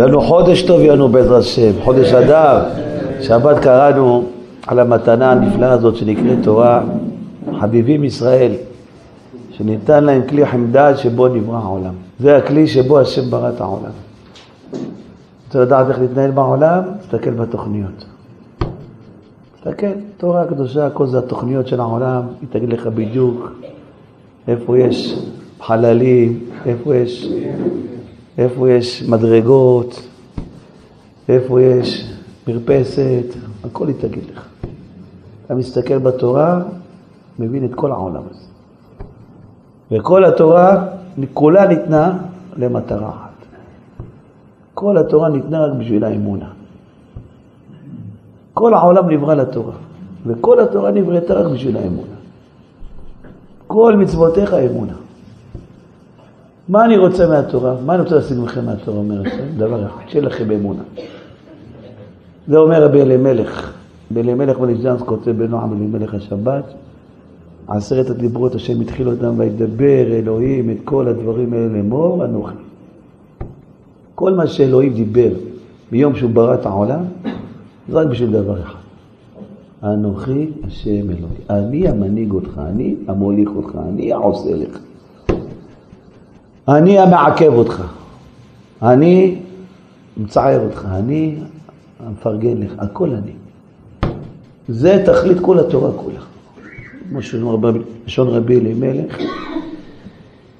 לנו חודש טוב ינו בעזרת השם, חודש אדר. שבת קראנו על המתנה הנפלאה הזאת שנקראת תורה, חביבים ישראל, שניתן להם כלי חמדד שבו נברא העולם. זה הכלי שבו השם ברא את העולם. רוצה לדעת איך להתנהל בעולם? תסתכל בתוכניות. תסתכל, תורה הקדושה, הכל זה התוכניות של העולם, היא תגיד לך בדיוק איפה יש חללים, איפה יש, איפה יש מדרגות, איפה יש מרפסת, הכל היא תגיד לך. אתה מסתכל בתורה, מבין את כל העולם הזה. וכל התורה, כולה ניתנה למטרה אחת. כל התורה ניתנה רק בשביל האמונה. כל העולם נברא לתורה, וכל התורה נבראתה רק בשביל האמונה. כל מצוותיך אמונה. מה אני רוצה מהתורה? מה אני רוצה להשיג מכם מהתורה, אומר השם? דבר אחד, שיהיה לכם אמונה. זה אומר רבי אלימלך. רבי אלימלך בליז'אנס כותב בנועם אלימלך השבת, עשרת הדיברות השם התחיל אותם וידבר אלוהים את כל הדברים האלה לאמור, אנוכי. כל מה שאלוהים דיבר מיום שהוא ברא את העולם, זה רק בשביל דבר אחד. אנוכי השם אלוהי. אני המנהיג אותך, אני המוליך אותך, אני העושה לך. אני המעכב אותך. אני מצער אותך. אני המפרגן לך. הכל אני. זה תכלית כל התורה כולה. כמו שאומר לשון רבי אלימלך.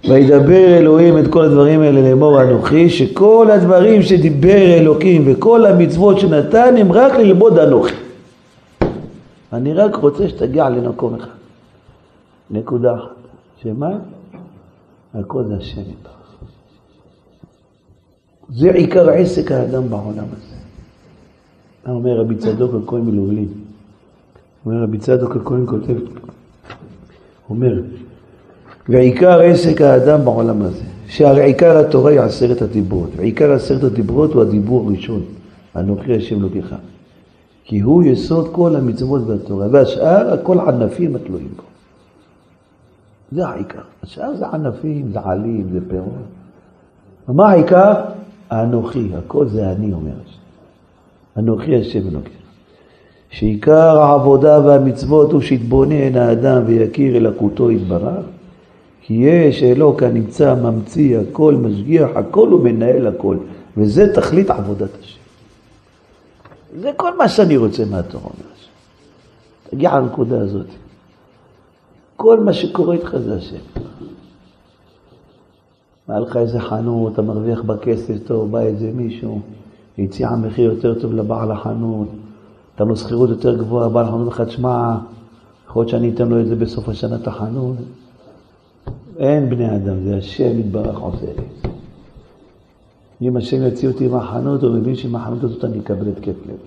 וידבר אלוהים את כל הדברים האלה לאמור אנוכי, שכל הדברים שדיבר אלוקים וכל המצוות שנתן הם רק ללמוד אנוכי. אני רק רוצה שתגיע למקום אחד. נקודה אחת. שמה? הכל זה השם איתך. זה עיקר עסק האדם בעולם הזה. אומר רבי צדוק הכהן מלובלין? אומר רבי צדוק הכהן כותב, אומר, ועיקר עסק האדם בעולם הזה, שהרי עיקר התורה היא עשרת הדיברות, ועיקר עשרת הדיברות הוא הדיבור הראשון, אנוכי השם לוקחה. כי הוא יסוד כל המצוות והתורה, והשאר הכל ענפים התלויים בו. זה העיקר. השאר זה ענפים, זה עלים, זה פירות. ומה העיקר? האנוכי, הכל זה אני אומר. אנוכי השם אלוקיך. שעיקר העבודה והמצוות הוא שיתבונן האדם ויכיר אלוקותו יתברך, כי יש אלוק הנמצא, ממציא הכל, משגיח הכל ומנהל הכל, וזה תכלית עבודת השם. זה כל מה שאני רוצה מהתורה. תגיע לנקודה הזאת. כל מה שקורה איתך זה השם. היה לך איזה חנות, אתה מרוויח בה כסף טוב, בא איזה מישהו, הציע מחיר יותר טוב לבעל החנות, נתן לו שכירות יותר גבוהה, בעל החנות לך, תשמע, יכול להיות שאני אתן לו את זה בסוף השנה את החנות. אין בני אדם, זה השם יתברך עושה לי. אם השם יוציא אותי מהחנות, הוא מבין שעם החנות הזאת אני אקבל התקף לב.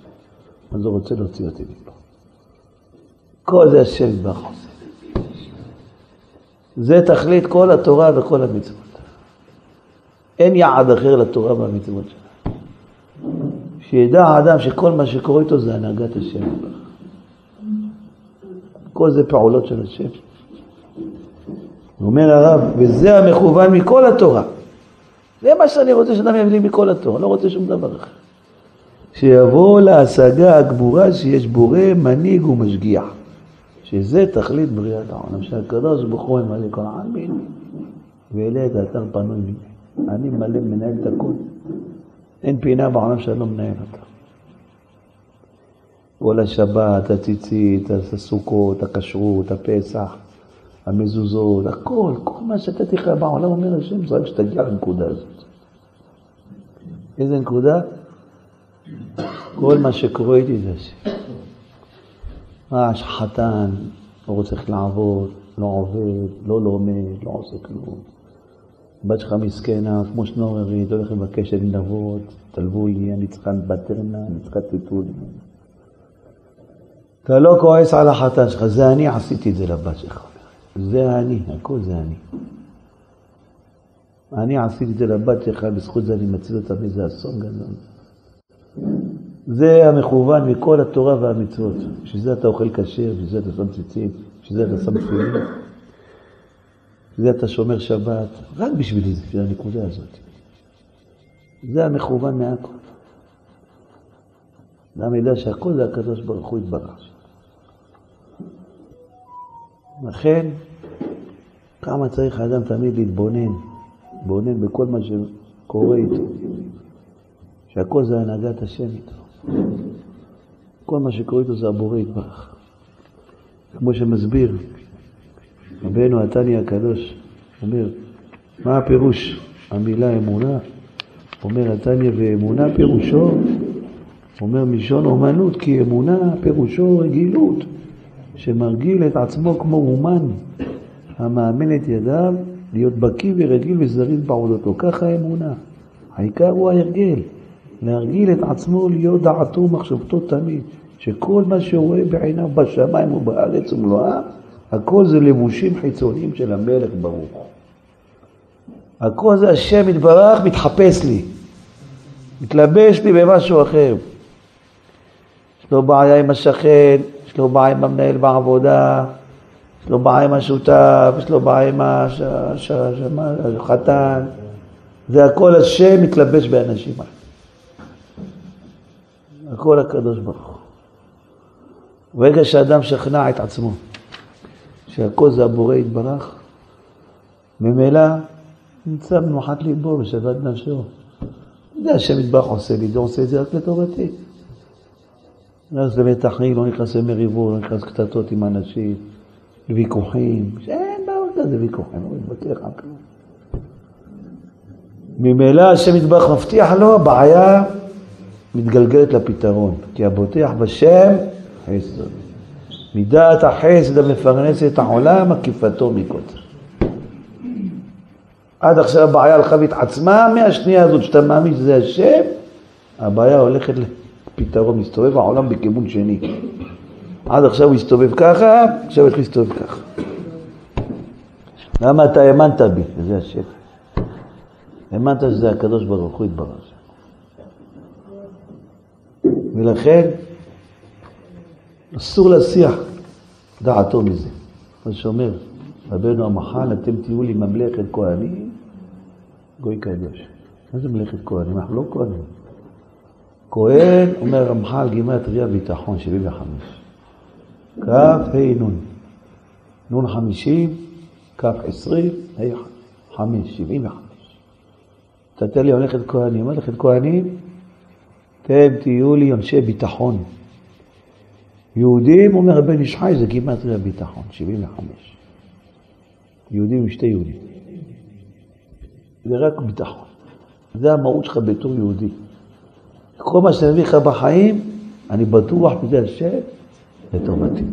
אז הוא רוצה להוציא אותי מפה. כל זה השם יתברך עושה. זה תכלית כל התורה וכל המצוות. אין יעד אחר לתורה והמצוות שלה. שידע האדם שכל מה שקורה איתו זה הנהגת השם. כל זה פעולות של השם. אומר הרב, וזה המכוון מכל התורה. זה מה שאני רוצה שאדם יביא לי מכל התורה, לא רוצה שום דבר אחר. שיבוא להשגה הגבורה שיש בורא, מנהיג ומשגיח. שזה תכלית בריאת העולם, שהקדוש ברוך הוא ממלא כל העלמין, ואליה את האתר פנוי ממני. אני מלא מנהל את הכול. אין פינה בעולם שאני לא מנהל אותה. כל השבת, הציצית, הסוכות, הכשרות, הפסח, המזוזות, הכל, כל מה שנתתי לך בעולם אומר השם, זה רק שתגיע לנקודה הזאת. איזה נקודה? כל מה שקורה איתי זה השם. רעש חתן, לא רוצה איך לעבוד, לא עובד, לא לומד, לא עושה כלום. הבת שלך מסכנה, כמו שנוררית, הולכת לבקש נדבות, תלוו לי, אני צריכה בטרנה, אני צריכה טיטול. אתה לא כועס על החתן שלך, זה אני עשיתי את זה לבת שלך. זה אני, הכל זה אני. אני עשיתי את זה לבת שלך, בזכות זה אני מציל אותה מאיזה אסון גדול. זה המכוון מכל התורה והמצוות. בשביל זה אתה אוכל כשר, בשביל זה אתה שם ציצית, בשביל זה אתה שם תפילין, בשביל זה אתה שומר שבת, רק בשבילי זה, בשביל הנקודה הזאת. זה המכוון מהכל. זה המידע שהכל זה הקדוש ברוך הוא יתברך. לכן, כמה צריך האדם תמיד להתבונן, להתבונן בכל מה שקורה איתו, שהכל זה הנהגת השם איתו. כל מה שקורה איתו זה הבורא יתברך. כמו שמסביר רבנו התניא הקדוש, אומר, מה הפירוש המילה אמונה? אומר התניא ואמונה פירושו, אומר מלשון אומנות, כי אמונה פירושו רגילות, שמרגיל את עצמו כמו אומן, המאמן את ידיו להיות בקיא ורגיל וזריז בעבודתו. ככה אמונה. העיקר הוא ההרגל, להרגיל את עצמו להיות דעתו ומחשבתו תמיד, שכל מה שהוא רואה בעיניו בשמיים ובארץ ומלואה, הכל זה לבושים חיצוניים של המלך ברוך. הכל זה השם יתברך מתחפש לי, מתלבש לי במשהו אחר. יש לו בעיה עם השכן, יש לו בעיה עם המנהל בעבודה, יש לו בעיה עם השותף, יש לו בעיה עם החתן. זה הכל השם מתלבש באנשים האלה. הכל הקדוש ברוך הוא. ברגע שאדם שכנע את עצמו שהכל זה הבורא יתברך, ממילא נמצא במחת ליבו בשבת נפשו. זה השם יתברך עושה לי, זה עושה את זה רק לטובתי. נכנס למתחים, לא נכנס למריבות, לא נכנס קטטות עם אנשים, לוויכוחים, שאין דבר כזה ויכוחים, לא מתווכח על כלום. ממילא השם יתברך מבטיח לו, הבעיה מתגלגלת לפתרון, כי הבוטח בשם חסד. מידת החסד המפרנסת את העולם, עקיפתו מקוטר. עד עכשיו הבעיה הלכה והתעצמה, מהשנייה הזאת שאתה מאמין שזה השם, הבעיה הולכת לפתרון, מסתובב העולם בכיוון שני. עד עכשיו הוא הסתובב ככה, עכשיו הולך להסתובב ככה. למה אתה האמנת בי? וזה השם. האמנת שזה הקדוש ברוך הוא יתברר. ולכן אסור להסיח דעתו מזה. מה שאומר רבנו המח"ל, אתם תהיו לי ממלכת כהנים, גוי קדוש. מה זה מלאכת כהנים? אנחנו לא כהנים. כהן, אומר רמח"ל, גימטריה ביטחון, 75. כ' ה' נ'. נ' 50, כ' 20, ה' 5, 75. אתה תן לי מלאכת כהנים. מלאכת כהנים, אתם תהיו לי אנשי ביטחון. יהודים, אומר הבן איש חי, זה גימטריה ביטחון, 75. יהודים עם שתי יהודים. זה רק ביטחון. זה המהות שלך בתור יהודי. כל מה שאני מביא לך בחיים, אני בטוח שזה השם לטובתי.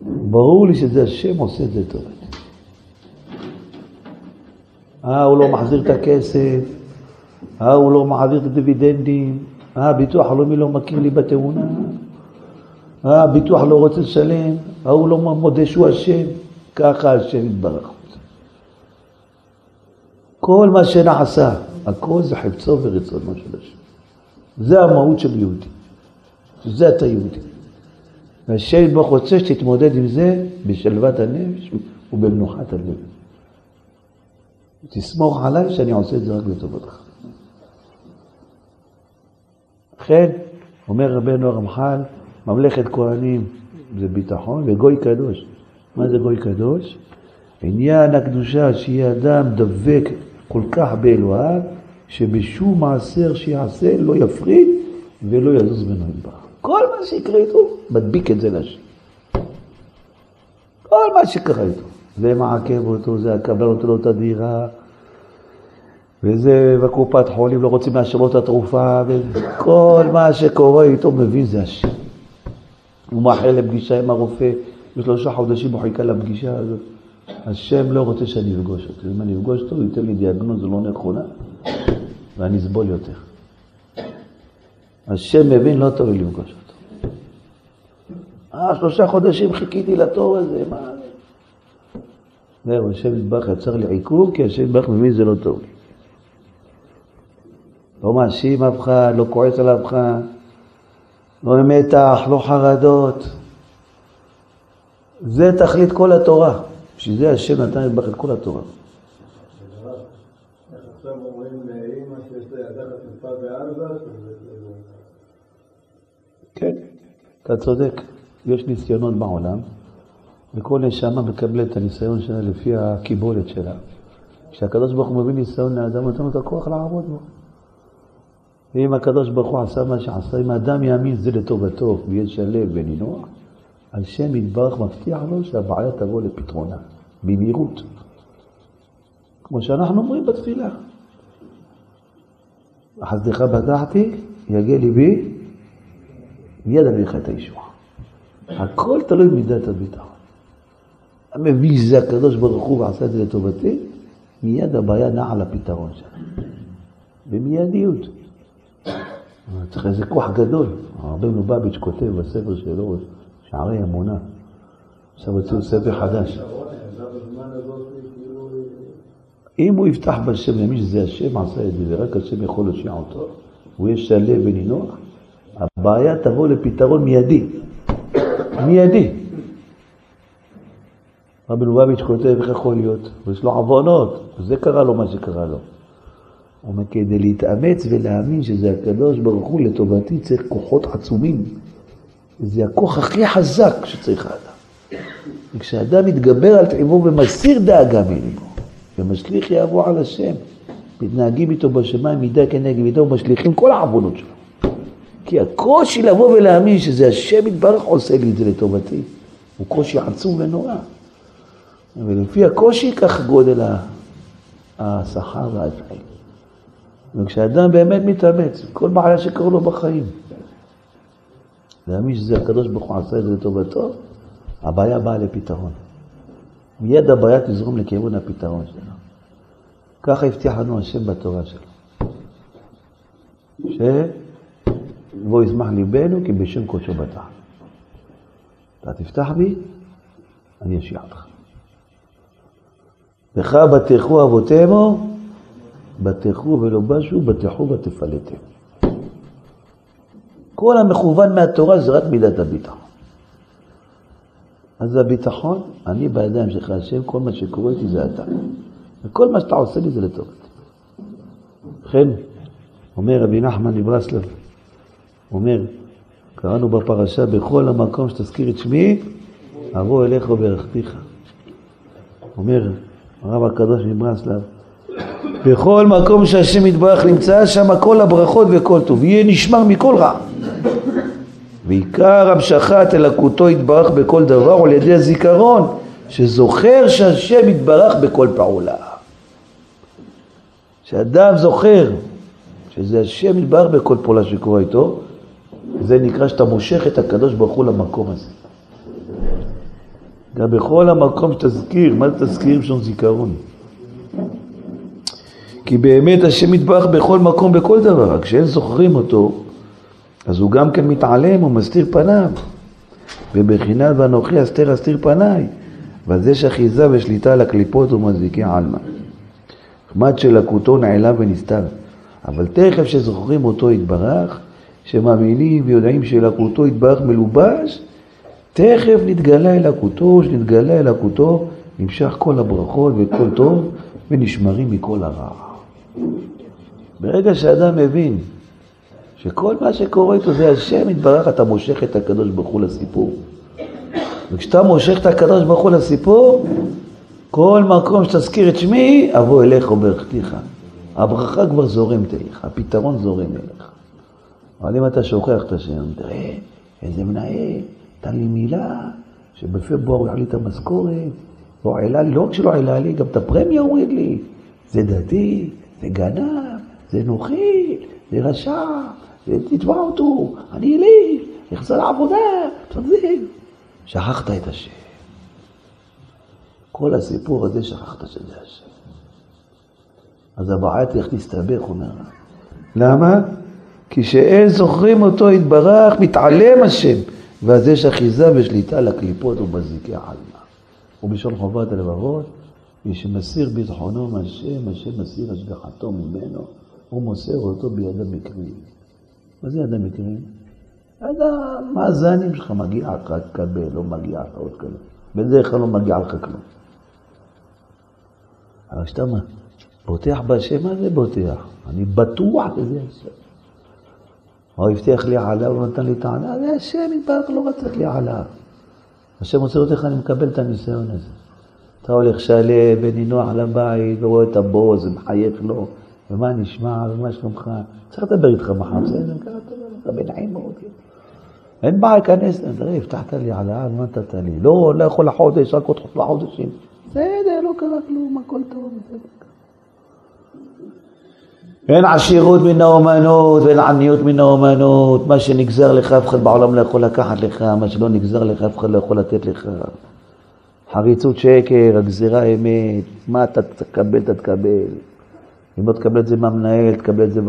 ברור לי שזה השם עושה את זה לטובתי. אה, הוא לא מחזיר את הכסף, אה, הוא לא מחזיר את הדיבידנדים, הביטוח הלאומי לא מכיר לי בתאונה, אה, הביטוח לא רוצה לשלם, ההוא לא מודה שהוא אשם, ככה השם יתברך. כל מה שנעשה, הכל זה חפצו ורצונו של השם. זה המהות של יהודי. זה אתה יהודי. והשם יתברך רוצה שתתמודד עם זה בשלוות הנפש ובמנוחת הלב. תסמוך עליי שאני עושה את זה רק לטובתך. לכן, אומר רבנו הרמח"ל, ממלכת כהנים זה ביטחון, וגוי קדוש. מה זה גוי קדוש? עניין הקדושה שיהיה אדם דבק כל כך באלוהיו, שבשום מעשר שיעשה לא יפריד ולא יזוז ממנו ידבח. כל מה שיקרה איתו, מדביק את זה לשם. כל מה שקרה איתו. זה מעכב אותו, זה הקבל אותו לו את הדירה, וזה בקופת חולים לא רוצים לאשר לו את התרופה, וכל מה שקורה איתו מבין זה השם. הוא מאחל לפגישה עם הרופא, בשלושה חודשים הוא חיכה לפגישה הזאת. השם לא רוצה שאני אפגוש אותו. אם אני אפגוש אותו, הוא ייתן לי דיאגנוזה לא נכונה, ואני אסבול יותר. השם מבין, לא טוב לי לפגוש אותו. אה, שלושה חודשים חיכיתי לתור הזה, מה... זהו, השם יתברך יצר לי עיכוב, כי השם יתברך מבין זה לא טוב לי. לא מאשים אף אחד, לא כועס על אף אחד, לא מתח, לא חרדות. זה תכלית כל התורה. בשביל זה השם נתן לברך את כל התורה. כן, אתה צודק. יש ניסיונות בעולם, וכל נשמה מקבלת את הניסיון שלה לפי הקיבולת שלה. כשהקדוש ברוך הוא מביא ניסיון לאדם, נותן לו את הכוח לעבוד בו. ואם הקדוש ברוך הוא עשה מה שעשה, אם האדם יאמין זה לטובתו ויהיה שלב ונינוח, השם יתברך מבטיח לו שהבעיה תבוא לפתרונה, במהירות. כמו שאנחנו אומרים בתפילה. חסדך בטחתי, יגיע ליבי, מיד אביא לך את הישועה. הכל תלוי במידת הביטחון. המביא זה הקדוש ברוך הוא ועשה את זה לטובתי, מיד הבעיה נעה לפתרון שלה. במיידיות. צריך איזה כוח גדול. הרבי נובביץ' כותב בספר שלו, שערי אמונה. עכשיו הוציאו ספר חדש. אם הוא יפתח בשם למי שזה השם עשה את זה, ורק השם יכול להושיע אותו, הוא יהיה שלב ונינוח, הבעיה תבוא לפתרון מיידי. מיידי. רבי לובביץ' כותב, איך יכול להיות? ויש לו עוונות, וזה קרה לו מה שקרה לו. אומר, כדי להתאמץ ולהאמין שזה הקדוש ברוך הוא לטובתי צריך כוחות עצומים. זה הכוח הכי חזק שצריך האדם. וכשאדם מתגבר על תעימו ומסיר דאגה מליבו, ומשליך יעבור על השם, מתנהגים איתו בשמיים מידה כנגד מידה ומשליכים כל העוונות שלו. כי הקושי לבוא ולהאמין שזה השם יתברך עושה לי את זה לטובתי, הוא קושי עצום ונורא. ולפי הקושי כך גודל השכר והאפעים. וכשאדם באמת מתאמץ, כל בעיה שקורה לו בחיים, להאמין שזה הקדוש ברוך הוא עשה את זה לטובתו, הבעיה באה לפתרון. מיד הבעיה תזרום לכיוון הפתרון שלו. ככה הבטיח לנו השם בתורה שלו. שבו ישמח ליבנו כי בשם קודשו בטח. אתה תפתח בי, אני אשיע אותך. לך בטחו אבותימו, בטחו ולא בשו, בטחו ותפלטם. כל המכוון מהתורה זה רק מידת הביטחון. אז הביטחון, אני בידיים שלך השם, כל מה שקורה איתי זה אתה. וכל מה שאתה עושה לי זה לטובתי. ובכן, אומר רבי נחמן מברסלב, אומר, קראנו בפרשה, בכל המקום שתזכיר את שמי, אבוא אליך וברכתיך. אומר הרב הקדוש מברסלב, בכל מקום שהשם יתברך נמצא, שם כל הברכות וכל טוב, יהיה נשמר מכל רע. ועיקר המשכת אלקותו יתברך בכל דבר על ידי הזיכרון, שזוכר שהשם יתברך בכל פעולה. שאדם זוכר שזה השם יתברך בכל פעולה שקורה איתו, זה נקרא שאתה מושך את הקדוש ברוך הוא למקום הזה. גם בכל המקום שתזכיר, מה זה תזכיר בשביל זיכרון? כי באמת השם יתברך בכל מקום, בכל דבר, רק כשאין זוכרים אותו, אז הוא גם כן מתעלם, הוא מסתיר פניו. ובחינת ואנוכי אסתר אסתיר פניי, ועל זה שאחיזה ושליטה על הקליפות ומזיקי עלמא. חמד שלקותו נעלה ונסתר. אבל תכף שזוכרים אותו יתברך, שמאמינים ויודעים שלקותו יתברך מלובש, תכף נתגלה אלקותו, שנתגלה אלקותו, נמשך כל הברכות וכל טוב, ונשמרים מכל הרע. ברגע שאדם מבין שכל מה שקורה איתו זה השם יתברך, אתה מושך את הקדוש ברוך הוא לסיפור. וכשאתה מושך את הקדוש ברוך הוא לסיפור, כל מקום שתזכיר את שמי, אבוא אליך וברכתיך. הברכה כבר זורמת אליך, הפתרון זורם אליך. אבל אם אתה שוכח את השם, תראה, איזה מנהל, נתן לי מילה, שבפברואר הוא יעלי את המשכורת, העלה לי, לא רק שלא העלה לי, גם את הפרמיה הוריד לי. זה דתי, זה גנב, זה נוחיל, זה רשע, תתבע אותו, אני אליף, יחזר לעבודה, תחזיר. שכחת את השם. כל הסיפור הזה שכחת שזה השם. אז הבעיה תלך להסתבך, אומר. למה? כי שאין זוכרים אותו יתברך, מתעלם השם, ואז יש אחיזה ושליטה לקליפות ובזיקי עלמא. ובשון חובת הלבבות, מי שמסיר ביטחונו מהשם, השם מסיר השגחתו ממנו, הוא מוסר אותו ביד המקרים. מה זה יד המקרים? יד המאזנים שלך, מגיע לך, תקבל, לא מגיע לך עוד כזה. בדרך כלל לא מגיע לך כלום. אבל כשאתה בוטח בהשם, מה זה בוטח? אני בטוח שזה השם. הוא הבטיח לי עלה, הוא נתן לי העלה, זה השם יתברך לא רצה לי עלה. השם רוצה לראות איך אני מקבל את הניסיון הזה. אתה הולך שלם ונינוח לבית, ורואה את הבוס, ומחייך לו, ומה נשמע, ומה שלומך. צריך לדבר איתך מחר, בסדר, ככה אתה בנעים מאוד. אין בעיה, כנס, תראה, הבטחת לי על העל, מה נתת לי? לא, לא יכול לחודש, רק עוד שלושה חודשים. בסדר, לא קרה כלום, הכל טוב, אין עשירות מן האומנות ואין עניות מן האומנות. מה שנגזר לך, אף אחד בעולם לא יכול לקחת לך, מה שלא נגזר לך, אף אחד לא יכול לתת לך. חריצות שקר, הגזירה אמת, מה אתה תקבל, אתה תקבל. אם לא תקבל את זה מהמנהל, תקבל את זה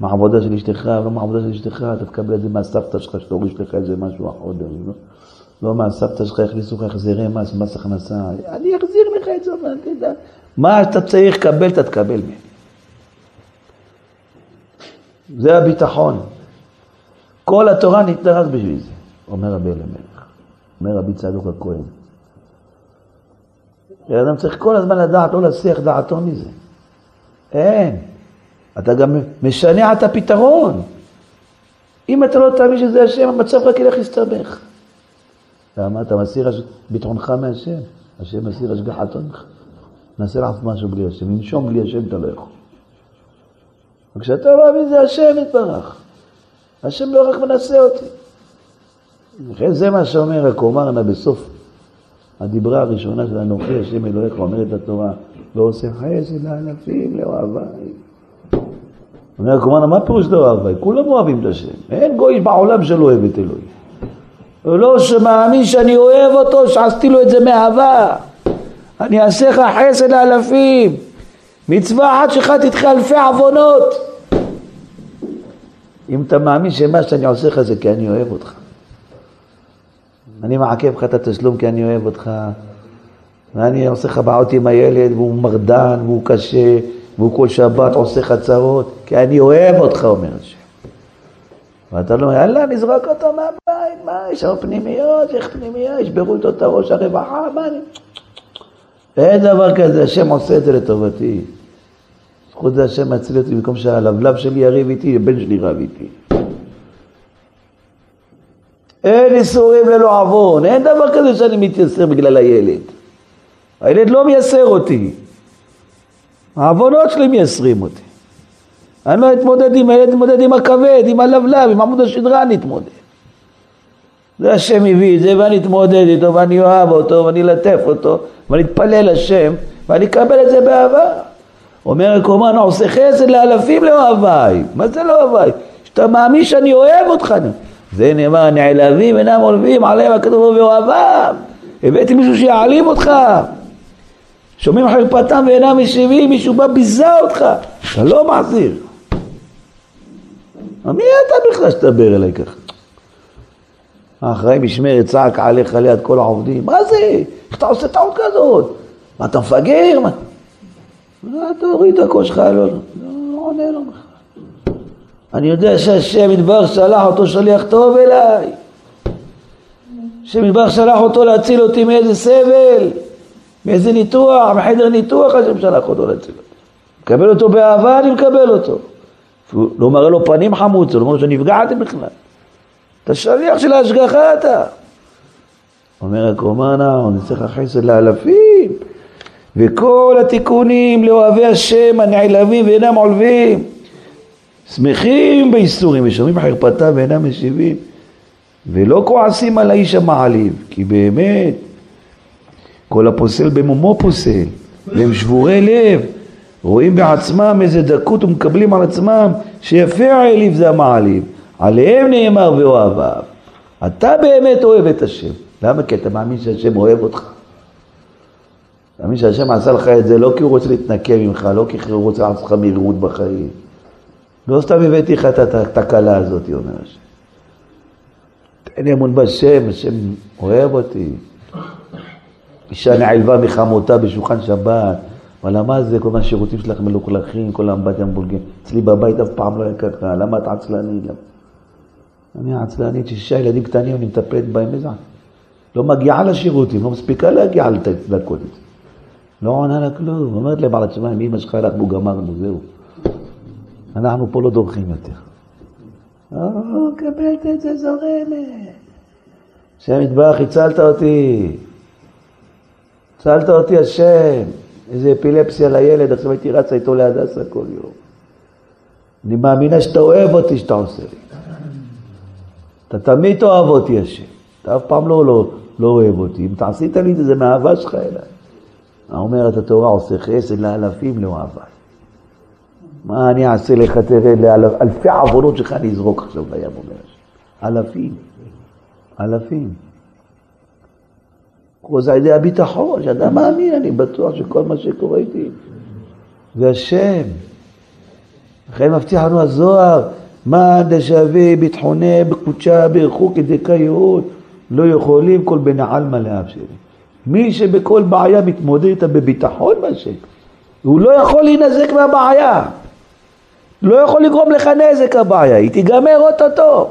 מהעבודה של אשתך, לא מהעבודה של אשתך, אתה תקבל את זה מהסבתא שלך, שתוריש לך איזה משהו אחר, לא, לא מהסבתא שלך, יכניסו לך החזרי מס, מס הכנסה, אני אחזיר לך את זה, תדע. מה אתה צריך לקבל, אתה תקבל מהם. זה הביטחון. כל התורה ניתנה רק בשביל זה, אומר רבי אלימלך, אומר רבי צדוק הכהן. אדם צריך כל הזמן לדעת, לא להסיח דעתו מזה. אין. אתה גם משנע את הפתרון. אם אתה לא תאמין שזה השם, המצב רק ילך להסתבך. למה? אתה מסיר ביטחונך מהשם, השם מסיר השגחתו ממך. נעשה לך משהו בלי השם, לנשום בלי השם אתה לא יכול. וכשאתה מאמין זה השם יתברך. השם לא רק מנסה אותי. לכן זה מה שאומר הקומרנה בסוף הדיברה הראשונה של אנוכי השם אלוהיך, אומרת התורה, לא עושה חסד לאלפים לאוהביי. אומר הקומרנה, מה פירוש לאוהביי? כולם אוהבים את השם. אין גוי בעולם שלא אוהב את אלוהים. לא שמאמין שאני אוהב אותו, שעשיתי לו את זה מאהבה. אני אעשה לך חסד לאלפים. מצווה אחת שלך תדחה אלפי עוונות. אם אתה מאמין שמה שאני עושה לך זה כי אני אוהב אותך. אני מעכב לך את התשלום כי אני אוהב אותך, ואני עושה לך בעיות עם הילד, והוא מרדן, והוא קשה, והוא כל שבת עושה לך צרות, כי אני אוהב אותך, אומר השם. ואתה לא אומר, יאללה, נזרוק אותו מהבית, מה, יש לנו פנימיות, יש פנימיות, ישברו איתו את הראש הרווחה, מה אני... אין דבר כזה, השם עושה את זה לטובתי. זכות זה השם מציל אותי במקום שהלבלב שלי יריב איתי, הבן שלי רב איתי. אין איסורים ללא עוון, אין דבר כזה שאני מתייסר בגלל הילד. הילד לא מייסר אותי, העוונות שלי מייסרים אותי. אני לא אתמודד עם הילד, אתמודד עם הכבד, עם הלבלב, עם עמוד השדרה אני אתמודד. זה השם הביא את זה ואני אתמודד איתו ואני אוהב אותו ואני אלטף אותו ואני אתפלל לשם ואני אקבל את זה באהבה. אומר הקומן, עושה חסד לאלפים לאוהביי. מה זה לאוהביי? שאתה מאמין שאני אוהב אותך. זה נאמר, נעלבים אינם עולבים עליהם הכתוב ואוהביו. הבאתי מישהו שיעלים אותך. שומעים חרפתם ואינם משיבים, מישהו בא ביזה אותך. אתה לא מחזיר. מי אתה בכלל שתדבר אליי ככה? האחראי משמרת צעק עליך ליד כל העובדים, מה זה? איך אתה עושה טעות כזאת? מה אתה מפגר? מה? תוריד את הקול שלך, לא, לא, עונה לו. אני יודע שהשם ידבר שלח אותו שליח טוב אליי. השם ידבר שלח אותו להציל אותי מאיזה סבל, מאיזה ניתוח, מחדר ניתוח השם שלח אותו להציל אותי. מקבל אותו באהבה, אני מקבל אותו. לא מראה לו פנים חמוצה, לא אומר שנפגעתי בכלל. אתה שליח של ההשגחה אתה. אומר הקומנה, אני צריך חסד לאלפים, וכל התיקונים לאוהבי השם הנעלבים ואינם עולבים. שמחים בייסורים ושומעים חרפתה ואינם משיבים ולא כועסים על האיש המעליב כי באמת כל הפוסל במומו פוסל והם שבורי לב רואים בעצמם איזה דקות ומקבלים על עצמם שיפה העליב זה המעליב עליהם נאמר ואוהביו אתה באמת אוהב את השם. למה? כי אתה מאמין שהשם אוהב אותך. אתה מאמין שהשם עשה לך את זה לא כי הוא רוצה להתנקם ממך, לא כי הוא רוצה לעשות לך מהירות בחיים לא סתם הבאתי לך את התקלה הזאת, אומר השם. תן לי אמון בשם, השם אוהב אותי. אישה נעלבה מחמותה בשולחן שבת, אבל מה זה, כל השירותים שלך מלוכלכים, כל האמבטיה מבולגן. אצלי בבית אף פעם לא היה ככה, למה את עצלנית? אני עצלנית, שישה ילדים קטנים, אני מטפלת בהם, איזה... לא מגיעה לשירותים, לא מספיקה להגיע לדקות. לא עונה לה כלום, אומרת להם על עצמם, אמא שלך הלך והוא גמרנו, זהו. אנחנו פה לא דורכים יותר. לא, קבלת את זה זורמת. השם יתברך, הצלת אותי. הצלת אותי השם. איזה אפילפסיה לילד, עכשיו הייתי רצה איתו להדסה כל יום. אני מאמינה שאתה אוהב אותי שאתה עושה לי. אתה תמיד אוהב אותי השם. אתה אף פעם לא, לא, לא אוהב אותי. אם אתה עשית לי את זה, זה מאהבה שלך אליי. אומרת התורה, עושה חסד לאלפים לאוהבה. מה אני אעשה לך, תראה, לאלפי עוונות שלך אני אזרוק עכשיו לים, אומר השם. אלפים. אלפים. כל זה על ידי הביטחון, שאדם מאמין, אני בטוח שכל מה שקורה איתי זה השם. לכן מבטיח לנו הזוהר, מה דשווה ביטחוני בקודשה ברכו כדקאיות, לא יכולים כל בני עלמא לאב שלי. מי שבכל בעיה מתמודד איתה בביטחון בהשם, הוא לא יכול להינזק מהבעיה. לא יכול לגרום לך נזק הבעיה, היא תיגמר אוטוטו.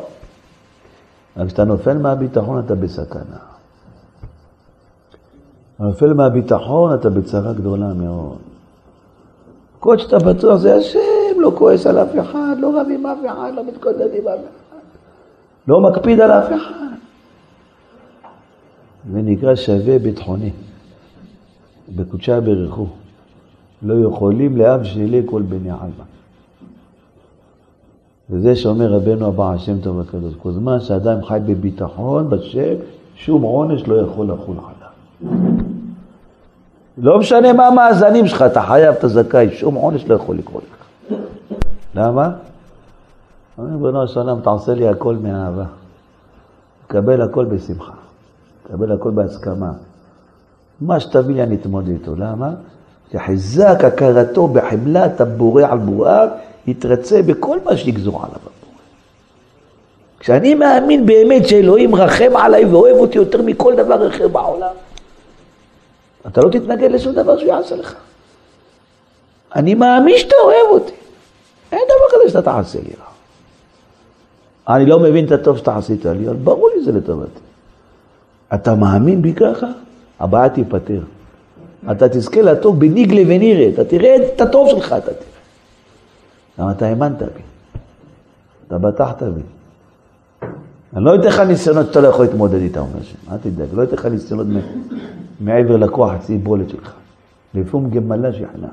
אבל כשאתה נופל מהביטחון אתה בסכנה. נופל מהביטחון אתה בצרה גדולה מאוד. כל שאתה בטוח זה השם, לא כועס על אף אחד, לא רב עם אף אחד, לא מתקודד עם אף אחד, לא מקפיד על אף אחד. זה נקרא שווה ביטחוני. בקודשה ברכו. לא יכולים לאב שלי כל בני עלמא. וזה שאומר רבנו הבא השם טוב הקדוש, כל זמן שאדם חי בביטחון בשם, שום עונש לא יכול לחול עליו. לא משנה מה המאזנים שלך, אתה חייב, אתה זכאי, שום עונש לא יכול לקרות לך. למה? אומר בנו השלום, תעשה לי הכל מאהבה. תקבל הכל בשמחה. תקבל הכל בהסכמה. מה שתביא לי אני אתמודד איתו. למה? שחזק הכרתו בחמלת הבורא על בוראיו, יתרצה בכל מה שיגזור עליו הבורא. כשאני מאמין באמת שאלוהים רחם עליי ואוהב אותי יותר מכל דבר אחר בעולם, אתה לא תתנגד לשום דבר שהוא יעשה לך. אני מאמין שאתה אוהב אותי. אין דבר כזה שאתה תעשה לי רע. אני לא מבין את הטוב שאתה עשית לי, אבל ברור לי זה לטובתי. אתה מאמין בי ככה? הבעיה תיפתר. אתה תזכה לטוב בניגלה ונראה, אתה תראה את הטוב שלך, אתה תראה. למה אתה האמנת בי. אתה בטחת בי. אני לא אתן לך ניסיונות שאתה לא יכול להתמודד איתם, אומר השם. אל תדאג, לא אתן לך ניסיונות מעבר לכוח הציבולת שלך. לפעמים גמלה שכנה.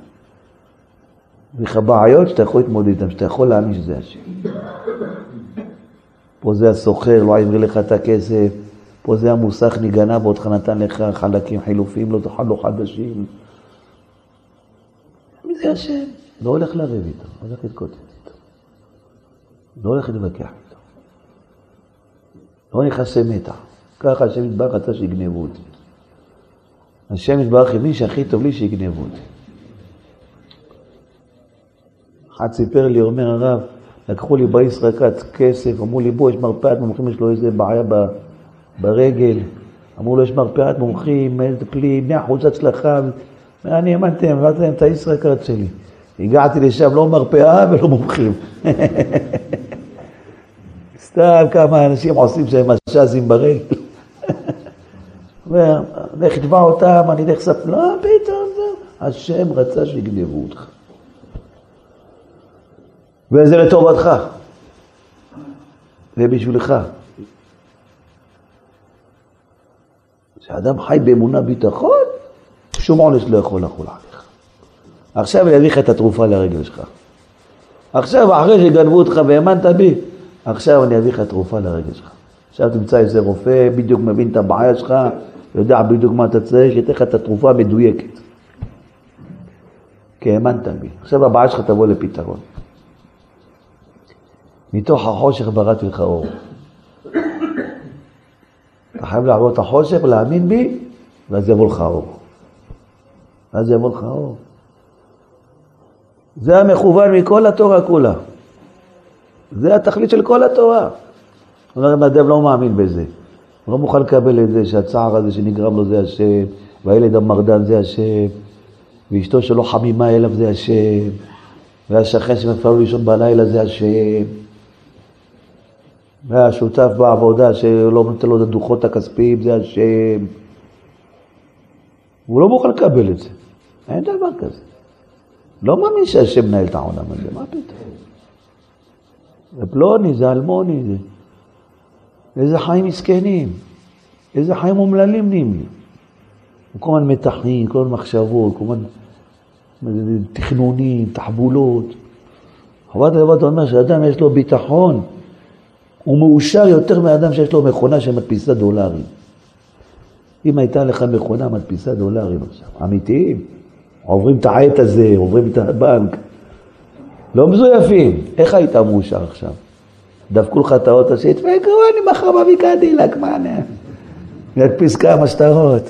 יש לך בעיות שאתה יכול להתמודד איתן, שאתה יכול להאמין שזה השם. פה זה הסוחר, לא העביר לך את הכסף. פה זה המוסך נגנב אותך, נתן לך חלקים חילופים, לא תאכל לו חדשים. מי זה השם? לא הולך לריב איתו, לא הולך להתקוטט איתו. לא הולך להתווכח איתו. לא נכנסי מתח. ככה השם יתברך רצה שיגנבו אותי. השם יתברך הבין שהכי טוב לי שיגנבו אותי. אחד סיפר לי, אומר הרב, לקחו לי בישראכת כסף, אמרו לי בוא, יש מרפאת מומחים, יש לו איזה בעיה ב... ברגל, אמרו לו, יש מרפאת מומחים, מטפלים, מאה אחוז הצלחה. אני האמנתי, אמרתי להם את הישראכרט שלי. הגעתי לשם, לא מרפאה ולא מומחים. סתם כמה אנשים עושים שהם מש"זים ברגל. אומר, לך תתבע אותם, אני אלך לספר, לא, פתאום, השם רצה שיגנבו אותך. וזה לטובתך. זה בשבילך. כשאדם חי באמונה ביטחון, שום עונש לא יכול לחול עליך. עכשיו אני אביא לך את התרופה לרגל שלך. עכשיו, אחרי שגנבו אותך והאמנת בי, עכשיו אני אביא לך תרופה לרגל שלך. עכשיו תמצא איזה רופא, בדיוק מבין את הבעיה שלך, יודע בדיוק מה אתה צריך, ייתן לך את התרופה המדויקת. כי האמנת בי. עכשיו הבעיה שלך תבוא לפתרון. מתוך החושך בראתי לך אור. אתה חייב לעבור את החושך, להאמין בי, ואז יבוא לך אור. ואז יבוא לך אור. זה המכוון מכל התורה כולה. זה התכלית של כל התורה. אומר, אם אדם לא מאמין בזה, הוא לא מוכן לקבל את זה שהצער הזה שנגרם לו זה השם, והילד המרדן זה השם, ואשתו שלא חמימה אליו זה השם, והשכן שמפריע לישון בלילה זה השם. והשותף בעבודה שלא נותן לו את הדוחות הכספיים זה השם. הוא לא מוכן לקבל את זה. אין דבר כזה. לא מאמין שהשם מנהל את העולם הזה, מה פתאום? זה פלוני, זה אלמוני, זה... איזה חיים מסכנים, איזה חיים אומללים נהיים לי. כל הזמן מתחים, כל הזמן מחשבות, כל הזמן תכנונים, תחבולות. חובת הלבד אומר שאדם יש לו ביטחון, הוא מאושר יותר מאדם שיש לו מכונה שמדפיסה דולרים. אם הייתה לך מכונה מדפיסה דולרים עכשיו, אמיתיים, עוברים את העט הזה, עוברים את הבנק, לא מזויפים, איך היית מאושר עכשיו? דפקו לך את האוטו שיתפקו, אני מחר מביא קדילק, מה אני... נדפיס כמה שטרות.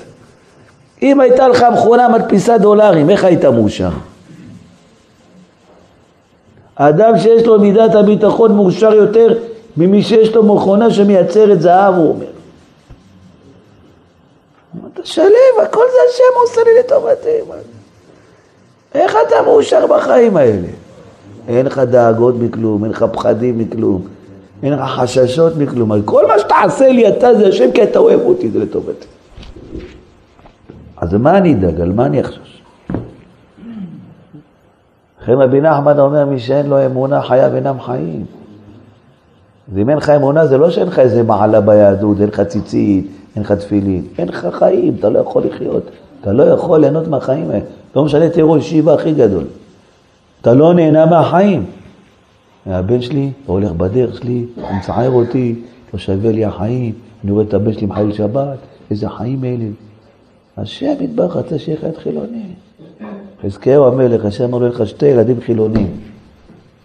אם הייתה לך מכונה מדפיסה דולרים, איך היית מאושר? האדם שיש לו מידת הביטחון מאושר יותר ממי שיש לו מכונה שמייצרת זהב, הוא אומר. אתה שלם, הכל זה השם עושה לי לטובתי. איך אתה מאושר בחיים האלה? אין לך דאגות מכלום, אין לך פחדים מכלום, אין לך חששות מכלום. כל מה שתעשה לי אתה זה השם כי אתה אוהב אותי, זה לטובתי. אז מה אני אדאג? על מה אני אחשוש? לכן רבי נחמן אומר, מי שאין לו אמונה, חייו אינם חיים. ואם אין לך אמונה, זה לא שאין לך איזה מעלה ביהדות, אין לך ציצית, אין לך תפילין. אין לך חיים, אתה לא יכול לחיות. אתה לא יכול ליהנות מהחיים האלה. לא משנה, תהיה ראש ישיבה הכי גדול. אתה לא נהנה מהחיים. הבן שלי הולך בדרך שלי, הוא מצער אותי, לא שווה לי החיים, אני רואה את הבן שלי מחייל שבת, איזה חיים אלה. השם יתברך רצה שיהיה את חילוני. חזקיהו המלך, השם אמר לו לך שתי ילדים חילונים.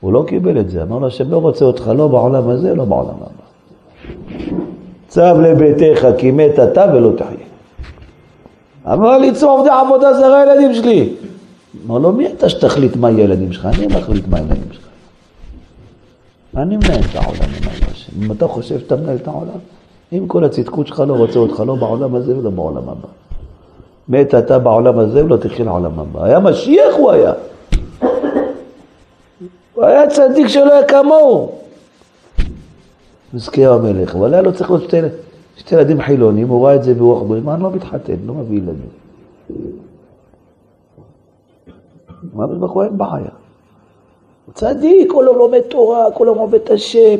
הוא לא קיבל את זה, אמר לו השם לא רוצה אותך לא בעולם הזה, לא בעולם הבא. צב לביתך כי מת אתה ולא תחיה. אמר לי צום עובדי עבודה זרה הילדים שלי. אמר לו מי אתה שתחליט מה יהיה ילדים שלך? אני מחליט מה ילדים שלך. אני מנהל את העולם עם. אם אתה חושב שאתה מנהל את העולם, אם כל הצדקות שלך לא רוצה אותך לא בעולם הזה ולא בעולם הבא. מת אתה בעולם הזה ולא תחיה לעולם הבא. היה משיח הוא היה. הוא היה צדיק שלא היה כמוהו. מזכיר המלך, אבל היה לו צריך להיות שתי, שתי ילדים חילונים, הוא ראה את זה ברוח ברית, אני לא מתחתן, לא מביא ילדים. אמר ברוך אין בעיה. הוא צדיק, כל היום לומד תורה, כל היום עובד את השם.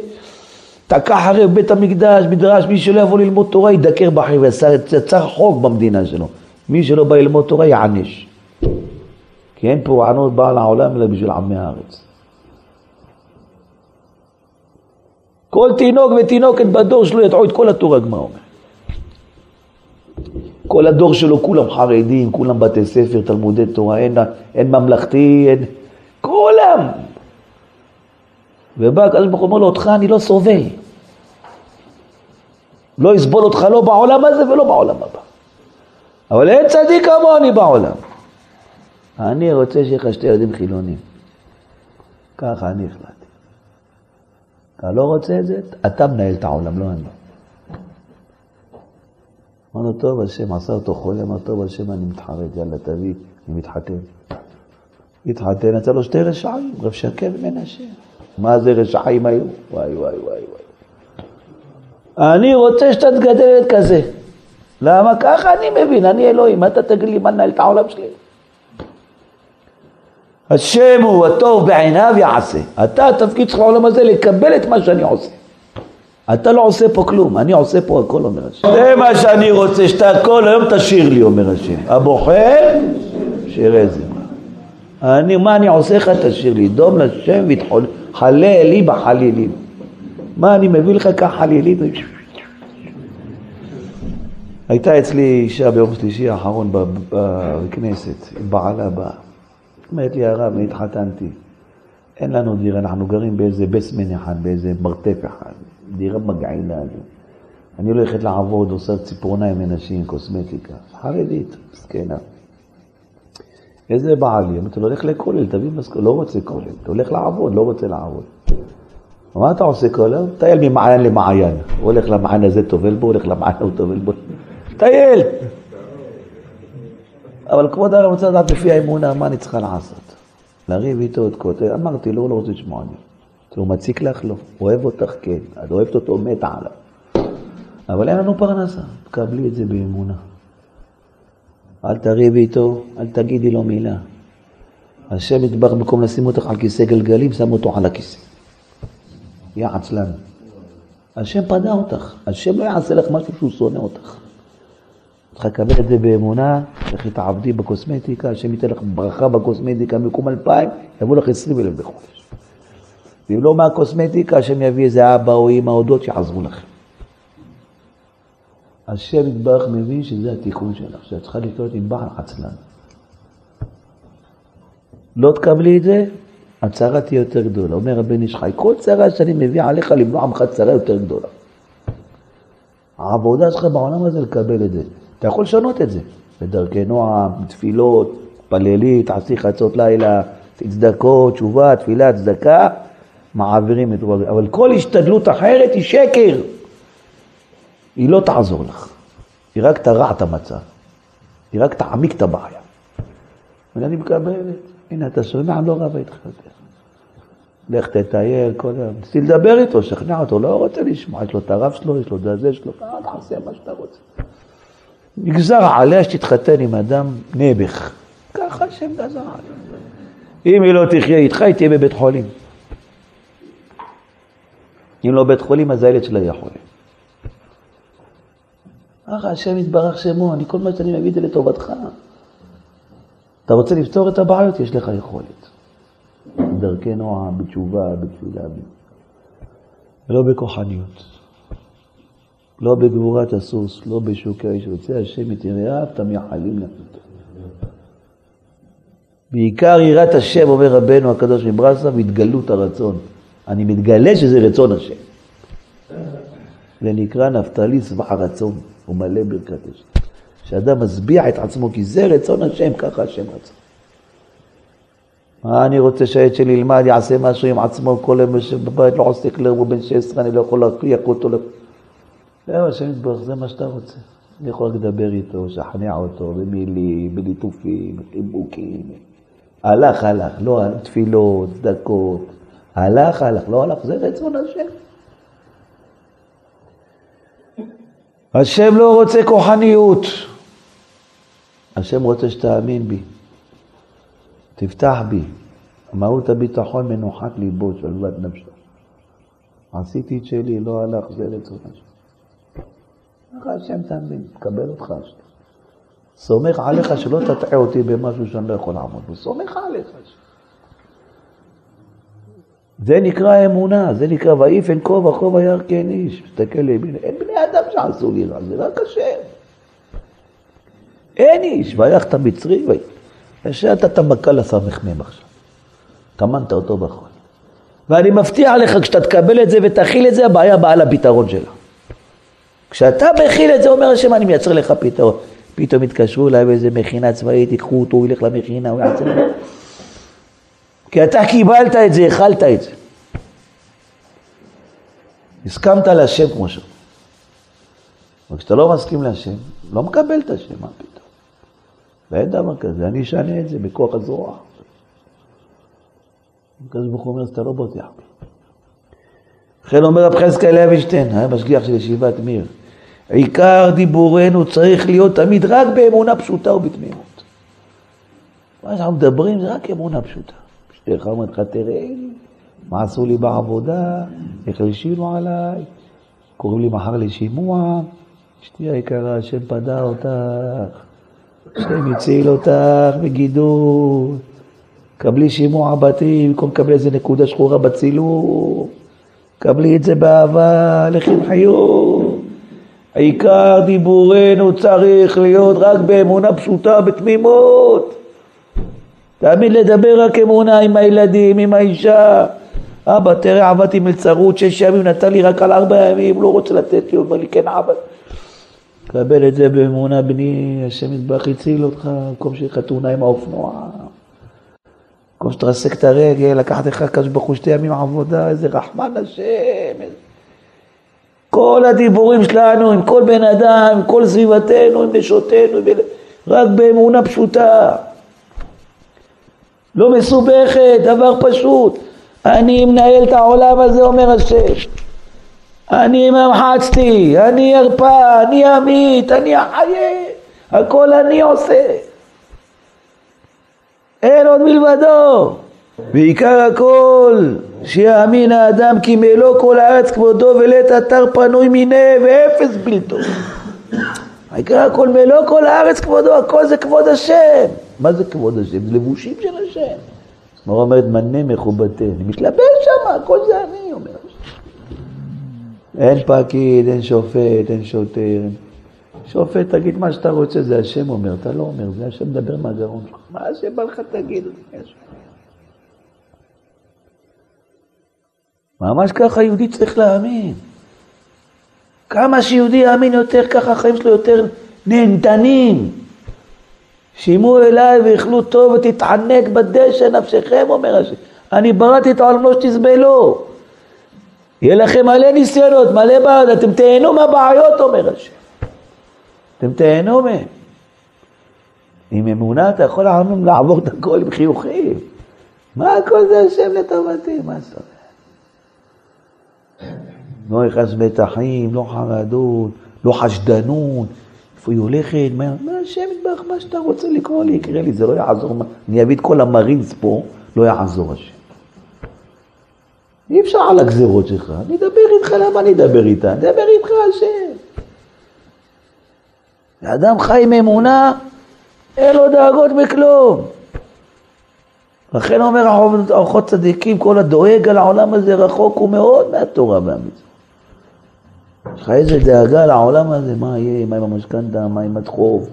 תקע אחרי בית המקדש, מדרש, מי שלא יבוא ללמוד תורה ידקר בחיים, יצר חוק במדינה שלו. מי שלא בא ללמוד תורה יענש. כי אין פורענות באה לעולם אלא בשביל עמי הארץ. כל תינוק ותינוקת בדור שלו ידעו את כל התורה, הגמרא אומר. כל הדור שלו כולם חרדים, כולם בתי ספר, תלמודי תורה, אין, אין ממלכתי, אין... כולם. ובא הקדוש ברוך הוא אומר לו, אותך אני לא סובל. לא אסבול אותך לא בעולם הזה ולא בעולם הבא. אבל אין צדיק כמוני בעולם. אני רוצה שיהיה לך שתי ילדים חילונים. ככה אני החלטתי. אתה לא רוצה את זה? אתה מנהל את העולם, לא אני. אמר לו, טוב, השם עשה אותו חולה, אמר, טוב, השם, אני מתחרט, יאללה, תביא, אני מתחתן. התחתן, יצא לו שתי רשעים, רב שקר ומנשה. מה זה רשעים היו? וואי, וואי, וואי, וואי. אני רוצה שאתה תגדל ילד כזה. למה? ככה אני מבין, אני אלוהים, אתה תגיד לי מה לנהל את העולם שלי? השם הוא הטוב בעיניו יעשה. אתה, התפקיד שלך בעולם הזה לקבל את מה שאני עושה. אתה לא עושה פה כלום, אני עושה פה הכל, אומר השם. זה מה שאני רוצה, שאתה כל היום תשאיר לי, אומר השם. הבוחר, שיראה זה. אני, מה אני עושה לך, תשאיר לי. דום לשם ותחלה לי בחלילים. מה אני מביא לך כך חלילים? הייתה אצלי אישה ביום שלישי האחרון בכנסת, בעלה באה. אומרת לי הרב, אני התחתנתי. אין לנו דירה, אנחנו גרים באיזה בסמן אחד, באיזה מרתף אחד. דירה מגעילה. אני הולכת לעבוד, עושה ציפורניים לנשים, קוסמטיקה. חרדית, מסכנה. איזה בעלי? אמרתי לו, הולך לכולל, תביא משכורת. לא רוצה כולל, אתה הולך לעבוד, לא רוצה לעבוד. מה אתה עושה כל היום? טייל ממעיין למעיין. הוא הולך למעיין הזה, טובל בו, הולך למעיין הוא טובל בו. טייל! אבל כבוד הרב רוצה לדעת לפי האמונה מה אני צריכה לעשות. לריב איתו עוד כותב, אמרתי לו, הוא לא רוצה לשמוע לי. הוא מציק לך? לא. אוהב אותך? כן. את אוהבת אותו? מתה עליו. אבל אין לנו פרנסה, תקבלי את זה באמונה. אל תריבי איתו, אל תגידי לו מילה. השם יתברך במקום לשים אותך על כיסא גלגלים, שם אותו על הכיסא. יהיה עצלן. השם פדה אותך, השם לא יעשה לך משהו שהוא שונא אותך. צריך לקבל את זה באמונה, לכי תעבדי בקוסמטיקה, השם ייתן לך ברכה בקוסמטיקה, במקום אלפיים, יבוא לך עשרים אלף בחודש. ואם לא מהקוסמטיקה, השם יביא איזה אבא או אמא או דוד שיעזרו לכם. השם יתברך מבין שזה התיקון שלך, שאת צריכה לחיות עם בעל עצלן. לא תקבלי את זה, הצרה תהיה יותר גדולה. אומר רבי איש חי, כל צרה שאני מביא עליך למנוע עמך צרה יותר גדולה. העבודה שלך בעולם הזה לקבל את זה. אתה יכול לשנות את זה. בדרכי נועם, תפילות, פללי, תעשי חצות לילה, צדקות, תשובה, תפילה, צדקה, מעבירים את רוב אבל כל השתדלות אחרת היא שקר. היא לא תעזור לך. היא רק תרע את המצב. היא רק תעמיק את הבעיה. ואני מקבל את זה. הנה, אתה שומע, לא רב איתך יותר. לך תטייל כל היום. ניסי לדבר איתו, שכנע אותו, לא רוצה לשמוע, יש לו את הרב שלו, יש לו את הזה שלו, אל תעשה מה שאתה רוצה. נגזר עליה שתתחתן עם אדם נעבך. ככה השם גזר עליה. אם היא לא תחיה איתך, היא תהיה בבית חולים. אם לא בית חולים, אז הילד שלה יהיה חולה. ככה השם יתברך שמו, אני כל מה שאני מביא את זה לטובתך. אתה רוצה לפתור את הבעיות, יש לך יכולת. בדרכי נועם, בתשובה, בתפילה. ולא בכוחניות. לא בגבורת הסוס, לא בשוק האש. רוצה השם את יראיו, אתה מייחלים לך. בעיקר יראת השם, אומר רבנו הקדוש מברסה, והתגלות הרצון. אני מתגלה שזה רצון השם. זה נקרא נפתלי שבע רצון, הוא מלא ברכת השם. שאדם משביע את עצמו, כי זה רצון השם, ככה השם רצה. מה אני רוצה שהילד שלי ילמד, יעשה משהו עם עצמו, כל יום יושב בבית, לא עושה כלום, הוא בן 16, אני לא יכול להכריח אותו. זהו, השם יתברך, זה מה שאתה רוצה. אני יכול רק לדבר איתו, לשכנע אותו, במילים, בליטופים, בחיבוקים. הלך, הלך, לא הלך, תפילות, צדקות. הלך, הלך, לא הלך, זה רצון השם. השם לא רוצה כוחניות. השם רוצה שתאמין בי. תפתח בי. מהות הביטחון מנוחת ליבו, שלוות נפשו. עשיתי את שלי, לא הלך, זה רצון השם. ככה השם תאמין, תקבל אותך. סומך עליך שלא תטעה אותי במשהו שאני לא יכול לעמוד בו. סומך עליך. זה נקרא אמונה, זה נקרא כה וכה וירא כן איש. תסתכל לימין, אין בני אדם שעשו לי רע, זה רק השם. אין איש, ויח את המצרי, ושאתה את המכה לסמ"ם עכשיו. טמנת אותו בחול. ואני מבטיח לך, כשאתה תקבל את זה ותכיל את זה, הבעיה באה לפתרון שלה. כשאתה מכיל את זה, אומר השם, אני מייצר לך פתרון. פתאום התקשרו אליי באיזה מכינה צבאית, ייקחו אותו, הוא ילך למכינה, הוא יעשה... כי אתה קיבלת את זה, אכלת את זה. הסכמת להשם כמו שאומר. אבל כשאתה לא מסכים להשם, לא מקבל את השם, מה פתאום? ואין דבר כזה, אני אשנה את זה בכוח הזרוע. הקדוש ברוך הוא אומר, אז אתה לא בוטח בי. לכן אומר רב חזקאל לוינשטיין, היה משגיח של ישיבת מיר, עיקר דיבורנו צריך להיות תמיד רק באמונה פשוטה ובתמימות. מה שאנחנו מדברים זה רק אמונה פשוטה. אשתך אומרת לך, תראה, מה עשו לי בעבודה, איך הלשינו עליי, קוראים לי מחר לשימוע, אשתי היקרה, השם פדה אותך, השם הציל אותך בגידול, קבלי שימוע בתים, במקום לקבל איזה נקודה שחורה בצילום, קבלי את זה באהבה, לכי עם חיוך. העיקר דיבורנו צריך להיות רק באמונה פשוטה, בתמימות. תמיד לדבר רק אמונה עם הילדים, עם האישה. אבא, תראה, עבדתי מלצרות שש ימים, נתן לי רק על ארבע ימים, לא רוצה לתת לי, אומר לי, כן עבד. קבל את זה באמונה, בני, השם יתברך הציל אותך, במקום שיהיה לך תאונה עם האופנוע. במקום שתרסק את הרגל, לקחת לך קדוש ברוך שתי ימים עבודה, איזה רחמן השם. כל הדיבורים שלנו עם כל בן אדם, עם כל סביבתנו, עם נשותינו, רק באמונה פשוטה. לא מסובכת, דבר פשוט. אני מנהל את העולם הזה, אומר השם. אני ממחצתי, אני ארפה, אני אמית, אני אחיה, הכל אני עושה. אין עוד מלבדו. ועיקר הכל, שיאמין האדם כי מלוא כל הארץ כבודו ולית אתר פנוי מיניה ואפס בלתו. העיקר הכל מלוא כל הארץ כבודו, הכל זה כבוד השם. מה זה כבוד השם? זה לבושים של השם. מורה אומרת, מנה מכובדתי, אני מתלבש שם, הכל זה אני, אומר. אין פקיד, אין שופט, אין שוטר. שופט, תגיד מה שאתה רוצה, זה השם אומר, אתה לא אומר, זה השם מדבר מהגרון שלך. מה השם בא לך תגיד? ממש ככה יהודי צריך להאמין. כמה שיהודי יאמין יותר, ככה החיים שלו יותר נהנתנים. שימו אליי ואכלו טוב ותתענג בדשא נפשכם, אומר השם. אני בראתי את העולם לא שתסבלו. יהיה לכם מלא ניסיונות, מלא בעיות, אתם תהנו מהבעיות, אומר השם. אתם תהנו מהם. עם אמונה אתה יכול לעבור את הכל עם חיוכים. מה הכל זה השם לטובתי? מה זאת אומרת? לא יכנס מתחים, לא חרדות, לא חשדנות. איפה היא הולכת? מה, מה השם יתברך, מה שאתה רוצה לקרוא לי, יקרה לי, זה לא יעזור. אני אביא את כל המרינס פה, לא יעזור השם. אי אפשר על הגזירות שלך. אני אדבר איתך, למה אני אדבר איתה? אני אדבר איתך השם. אדם חי עם אמונה, אין לו דאגות בכלום. לכן אומר ארוחות צדיקים, כל הדואג על העולם הזה רחוק הוא מאוד מהתורה והמצווה. יש לך איזה דאגה לעולם הזה, מה יהיה, מה עם המשכנתה, מה עם הדחוב,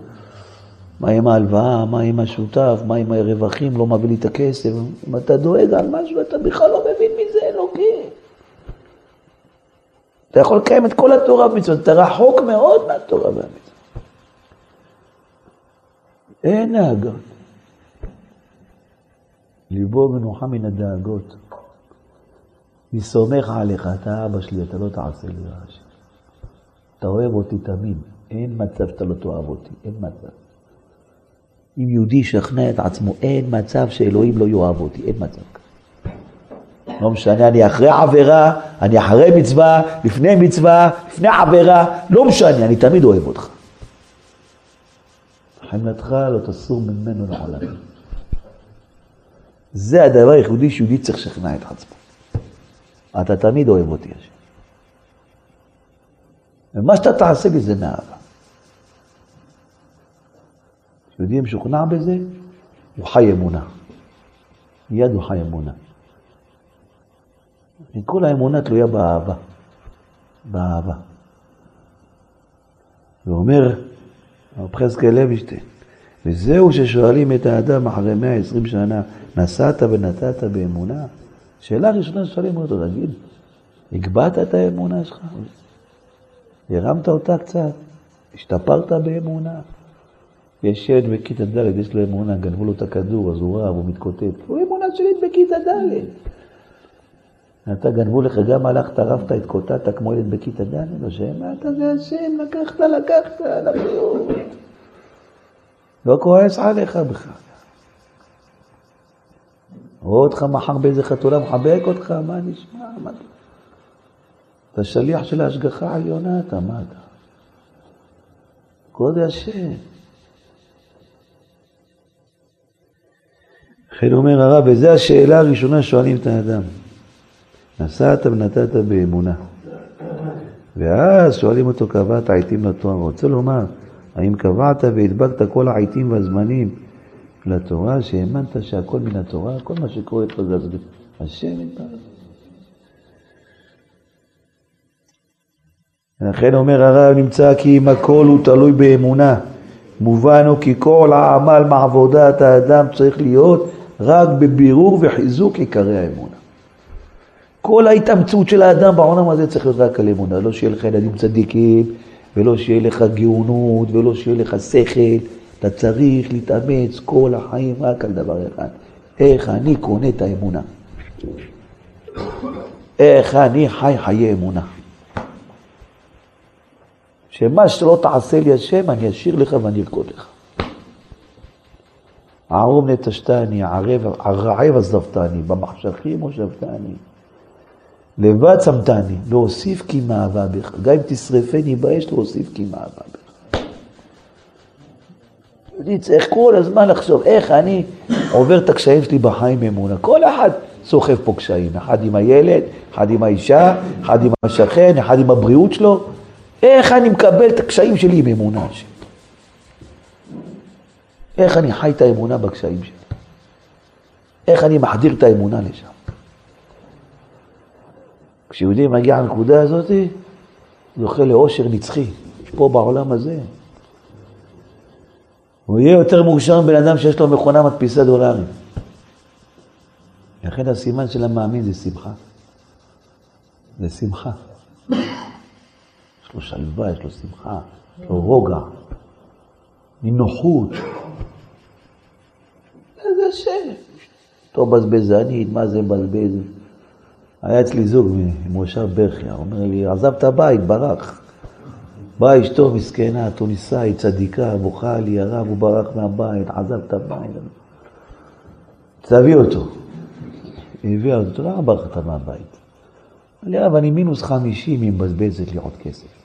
מה עם ההלוואה, מה עם השותף, מה עם הרווחים, לא מביא לי את הכסף. אם אתה דואג על משהו, אתה בכלל לא מבין מי זה אלוקים. אתה יכול לקיים את כל התורה והמצוות, אתה רחוק מאוד מהתורה והמצוות. אין דאגות. ליבו מנוחה מן הדאגות. אני סומך עליך, אתה אבא שלי, אתה לא תעשה לי רעש. אתה אוהב אותי תמיד, אין מצב שאתה לא תאהב אותי, אין מצב. אם יהודי ישכנע את עצמו, אין מצב שאלוהים לא יאהב אותי, אין מצב. לא משנה, אני אחרי עבירה, אני אחרי מצווה, לפני מצווה, לפני עבירה, לא משנה, אני תמיד אוהב אותך. חמלתך לא תסור ממנו לעולם. זה הדבר היחידי שיהודי צריך לשכנע את עצמו. אתה תמיד אוהב אותי, השם. ומה שאתה תעשה לי זה מאהבה. יהודי משוכנע בזה, הוא חי אמונה. מיד הוא חי אמונה. כל האמונה תלויה באהבה. באהבה. ואומר הרב חזקאל לוינשטיין, וזהו ששואלים את האדם אחרי 120 שנה, נסעת ונתת באמונה? שאלה ראשונה שואלים אותו, תגיד, הגבהת את האמונה שלך? הרמת אותה קצת? השתפרת באמונה? יש ילד בכיתה ד', יש לו אמונה, גנבו לו את הכדור, אז הוא רב, הוא מתקוטט. הוא אמונה שלי בכיתה ד'. אתה גנבו לך, גם הלכת, רבת, התקוטטת כמו ילד בכיתה ד', לא שאמרת זה השם, לקחת, לקחת, לבריאות. לא כועס עליך בכלל. רואה אותך מחר באיזה חתולה, מחבק אותך, מה נשמע? מה... אתה שליח של ההשגחה העליונה, אתה, מה אתה? כבוד השם. לכן אומר הרב, וזו השאלה הראשונה שואלים את האדם. נסעת ונתת באמונה. ואז שואלים אותו, קבעת עיתים לתורה. רוצה לומר, האם קבעת והדבקת כל העיתים והזמנים לתורה, שהאמנת שהכל מן התורה, כל מה שקורה איתך זה השם יתברך. לכן אומר הרב, נמצא כי אם הכל הוא תלוי באמונה. מובן הוא כי כל העמל מעבודת האדם צריך להיות רק בבירור וחיזוק עיקרי האמונה. כל ההתאמצות של האדם בעולם הזה צריך להיות רק על אמונה, לא שיהיה לך ילדים צדיקים, ולא שיהיה לך גאונות, ולא שיהיה לך שכל. אתה צריך להתאמץ כל החיים רק על דבר אחד, איך אני קונה את האמונה. איך אני חי חיי אמונה. שמה שלא תעשה לי השם, אני אשאיר לך ואני ארקוד לך. ערום נטשתני, הרעב עזבתני, במחשכים הושבתני. לבד צמתני, להוסיף כי מאהבה בך. גם אם תשרפני באש, להוסיף כי מאהבה בך. אני צריך כל הזמן לחשוב איך אני עובר את הקשיים שלי בחיים באמונה. כל אחד סוחב פה קשיים, אחד עם הילד, אחד עם האישה, אחד עם השכן, אחד עם הבריאות שלו. איך אני מקבל את הקשיים שלי עם אמונה שלי? איך אני חי את האמונה בקשיים שלי? איך אני מחדיר את האמונה לשם? כשיהודי מגיע לנקודה הזאת, זוכה לאושר נצחי, פה בעולם הזה. הוא יהיה יותר מאושר מבן אדם שיש לו מכונה מדפיסה דולרים. לכן הסימן של המאמין זה שמחה. זה שמחה. יש לו שלווה, יש לו שמחה, יש לו רוגע, נינוחות. איזה השם. אותו בזבזנית, מה זה מבזבז? היה אצלי זוג ממושב ברכיה, אומר לי, עזב את הבית, ברח. באה אשתו מסכנה, תוניסאית, צדיקה, בוכה לי, הרב, הוא ברח מהבית, עזב את הבית. תביא אותו. היא הביאה אותו, למה ברחת מהבית? אמר לי, הרב, אני מינוס חמישים, היא מבזבזת לי עוד כסף.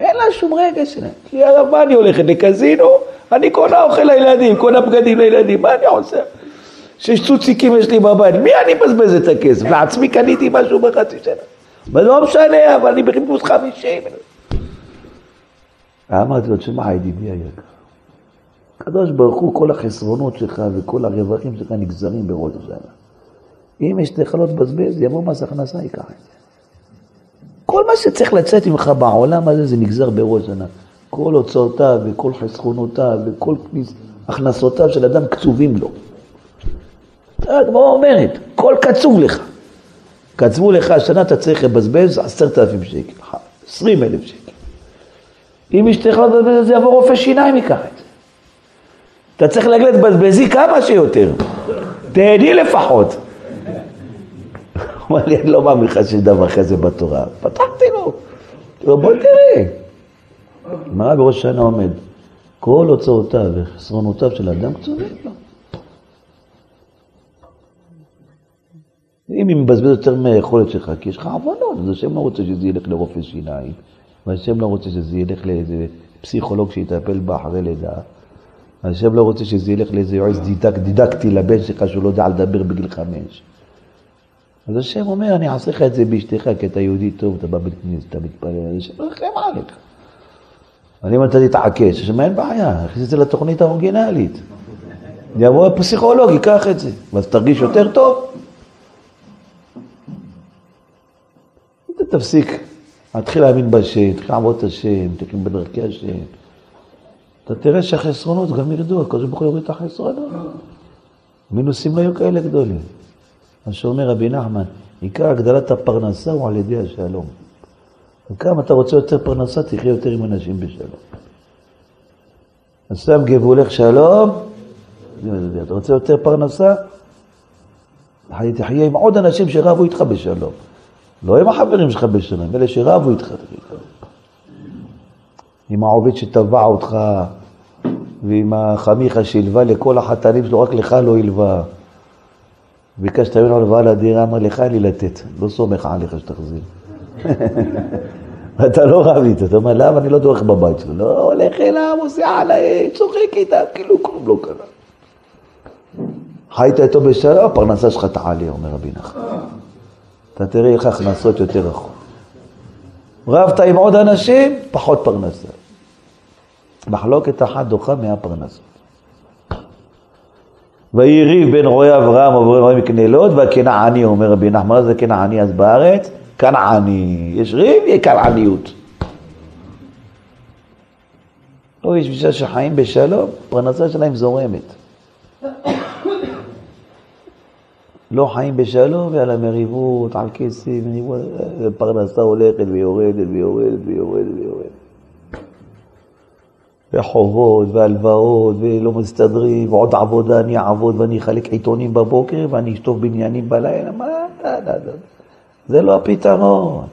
אין לה שום רגע שלהם. כי הרב, מה אני הולכת לקזינו? אני קונה אוכל לילדים, קונה בגדים לילדים, מה אני עושה? שיש צוציקים יש לי בבית, מי אני מבזבז את הכסף? לעצמי קניתי משהו בחצי שנה. אבל לא משנה, אבל אני בחיפוש חמישים. אמרתי לו, תשמע, ידידי היקר, הקדוש ברוך הוא, כל החסרונות שלך וכל הרווחים שלך נגזרים בראש השנה. אם יש לך לא תבזבז, יבוא מס הכנסה, ייקח את זה. כל מה שצריך לצאת ממך בעולם הזה, זה נגזר בראש השנה. כל הוצאותיו וכל חסכונותיו וכל הכנסותיו של אדם קצובים לו. הגמרא אומרת, כל קצוב לך. קצבו לך, השנה אתה צריך לבזבז עשרת אלפים שקל, עשרים אלף שקל. אם אשתך לא תבזבז את זה, יבוא רופא שיניים ייקח את זה. אתה צריך להגיד, תבזבזי כמה שיותר. תהני לפחות. אמר לי, אני לא מאמין לך שיש דבר כזה בתורה. פתחתי לו. בוא תראה. מה בראש השנה עומד? כל הוצאותיו וחסרונותיו של אדם קצובים לו. אם היא מבזבזת יותר מהיכולת שלך, כי יש לך עוונות, אז השם לא רוצה שזה ילך לרופא שיניים, והשם לא רוצה שזה ילך לאיזה פסיכולוג שיטפל בה אחרי לידה, השם לא רוצה שזה ילך לאיזה יועץ דידק, דידקטי לבן שלך שהוא לא יודע לדבר בגיל חמש. אז השם אומר, אני אעשה לך את זה באשתך, כי אתה יהודי טוב, אתה בא בית כנסת, אתה מתפלל, השם לא יחם עליך. אבל אם אתה תתעקש, השם אין בעיה, נכניס את זה לתוכנית האורגינלית. יבוא הפסיכולוג, ייקח את זה, ואז תרגיש יותר טוב. תפסיק, תתחיל להאמין בהשם, תתחיל לעבוד את השם, תתחיל בדרכי השם. אתה תראה שהחסרונות גם ירדו, הקדוש ברוך הוא יוריד את החסרונות. מינוסים לא היו כאלה גדולים. מה שאומר רבי נחמן, עיקר הגדלת הפרנסה הוא על ידי השלום. וכמה אתה רוצה יותר פרנסה, תחיה יותר עם אנשים בשלום. אז שם גבולך שלום, אתה רוצה יותר פרנסה? תחיה עם עוד אנשים שרבו איתך בשלום. לא עם החברים שלך בשלום, אלה שרבו איתך. עם העובד שטבע אותך, ועם החמיכה שהלווה לכל החתנים שלו, רק לך לא הלווה. ביקשת ממנו הלוואה לדירה, אמר לך אין לי לתת, לא סומך עליך שתחזיר. ואתה לא רב איתו, אתה אומר, למה אני לא דורך בבית שלו? לא, הולך אליו, עושה עליי, צוחק איתה, כאילו כלום לא קרה. חיית איתו בשלום, הפרנסה שלך תעלה, אומר רבי נחמן. אתה תראה איך הכנסות יותר רחוק. רבת עם עוד אנשים, פחות פרנסה. מחלוקת אחת דוחה מאה ויריב בין רועי אברהם רועי מקנלות והכנעני, אומר רבי נחמן, זה כנעני אז בארץ? כנעני. יש ריב, יהיה כנעניות. או יש בשביל שחיים בשלום, פרנסה שלהם זורמת. לא חיים בשלום, ועל המריבות, על כסף, פרנסה הולכת ויורדת ויורדת ויורדת ויורדת. וחובות והלוואות ולא מסתדרים, ועוד עבודה, אני אעבוד ואני אחלק עיתונים בבוקר ואני אשטוף בניינים בלילה, מה, דה, דה. זה לא הפתרון.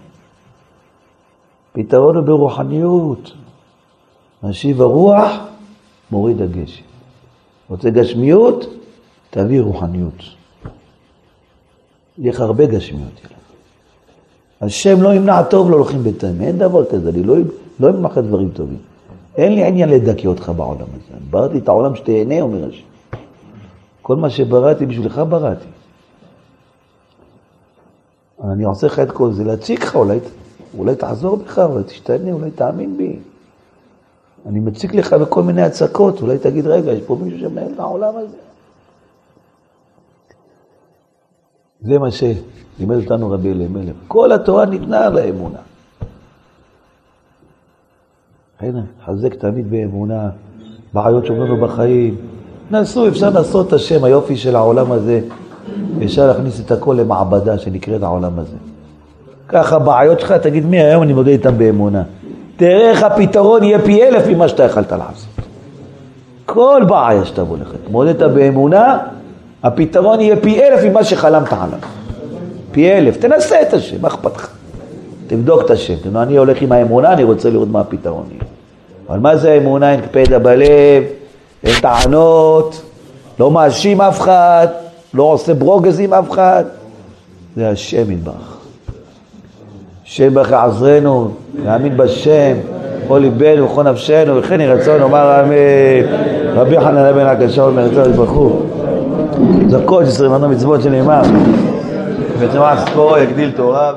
פתרון הוא ברוחניות. משיב הרוח, מוריד הגשם. רוצה גשמיות? תביא רוחניות. יהיה לך הרבה גשמיות. השם לא ימנע טוב, לא הולכים בטעם. אין דבר כזה, אני לא, לא אמנע לך דברים טובים. אין לי עניין לדכא אותך בעולם הזה. בראתי את העולם שתהנה, אומר השם. כל מה שבראתי בשבילך בראתי. אני עושה לך את כל זה, להציג לך, אולי, אולי תעזור בך, אולי תשתנה, אולי תאמין בי. אני מציג לך בכל מיני הצקות, אולי תגיד, רגע, יש פה מישהו שמנהל את העולם הזה. זה מה שלימד אותנו רבי אלימלך. כל התורה ניתנה על האמונה. הנה, חזק תמיד באמונה, בעיות שעומדנו בחיים. נסו, אפשר לעשות את השם, היופי של העולם הזה. אפשר להכניס את הכל למעבדה שנקראת העולם הזה. ככה בעיות שלך, תגיד מי היום אני מודה איתם באמונה. תראה איך הפתרון יהיה פי אלף ממה שאתה יכלת לעשות. כל בעיה שתבוא לך, תמודדת באמונה, הפתרון יהיה פי אלף ממה שחלמת עליו. פי אלף, תנסה את השם, מה אכפת לך? תבדוק את השם. אני הולך עם האמונה, אני רוצה לראות מה הפתרון יהיה. אבל מה זה האמונה? אין קפדה בלב, אין טענות, לא מאשים אף אחד, לא עושה ברוגז עם אף אחד. זה השם יתברך. השם יתברך יעזרנו, נאמין בשם, כל ליבנו וכל נפשנו, וכן יהי רצון נאמר אמן. רבי חנן בן הקשה אומר, ברוך הוא. זכות עשרים מצוות שנאמר. וצמח ספורו יגדיל תורה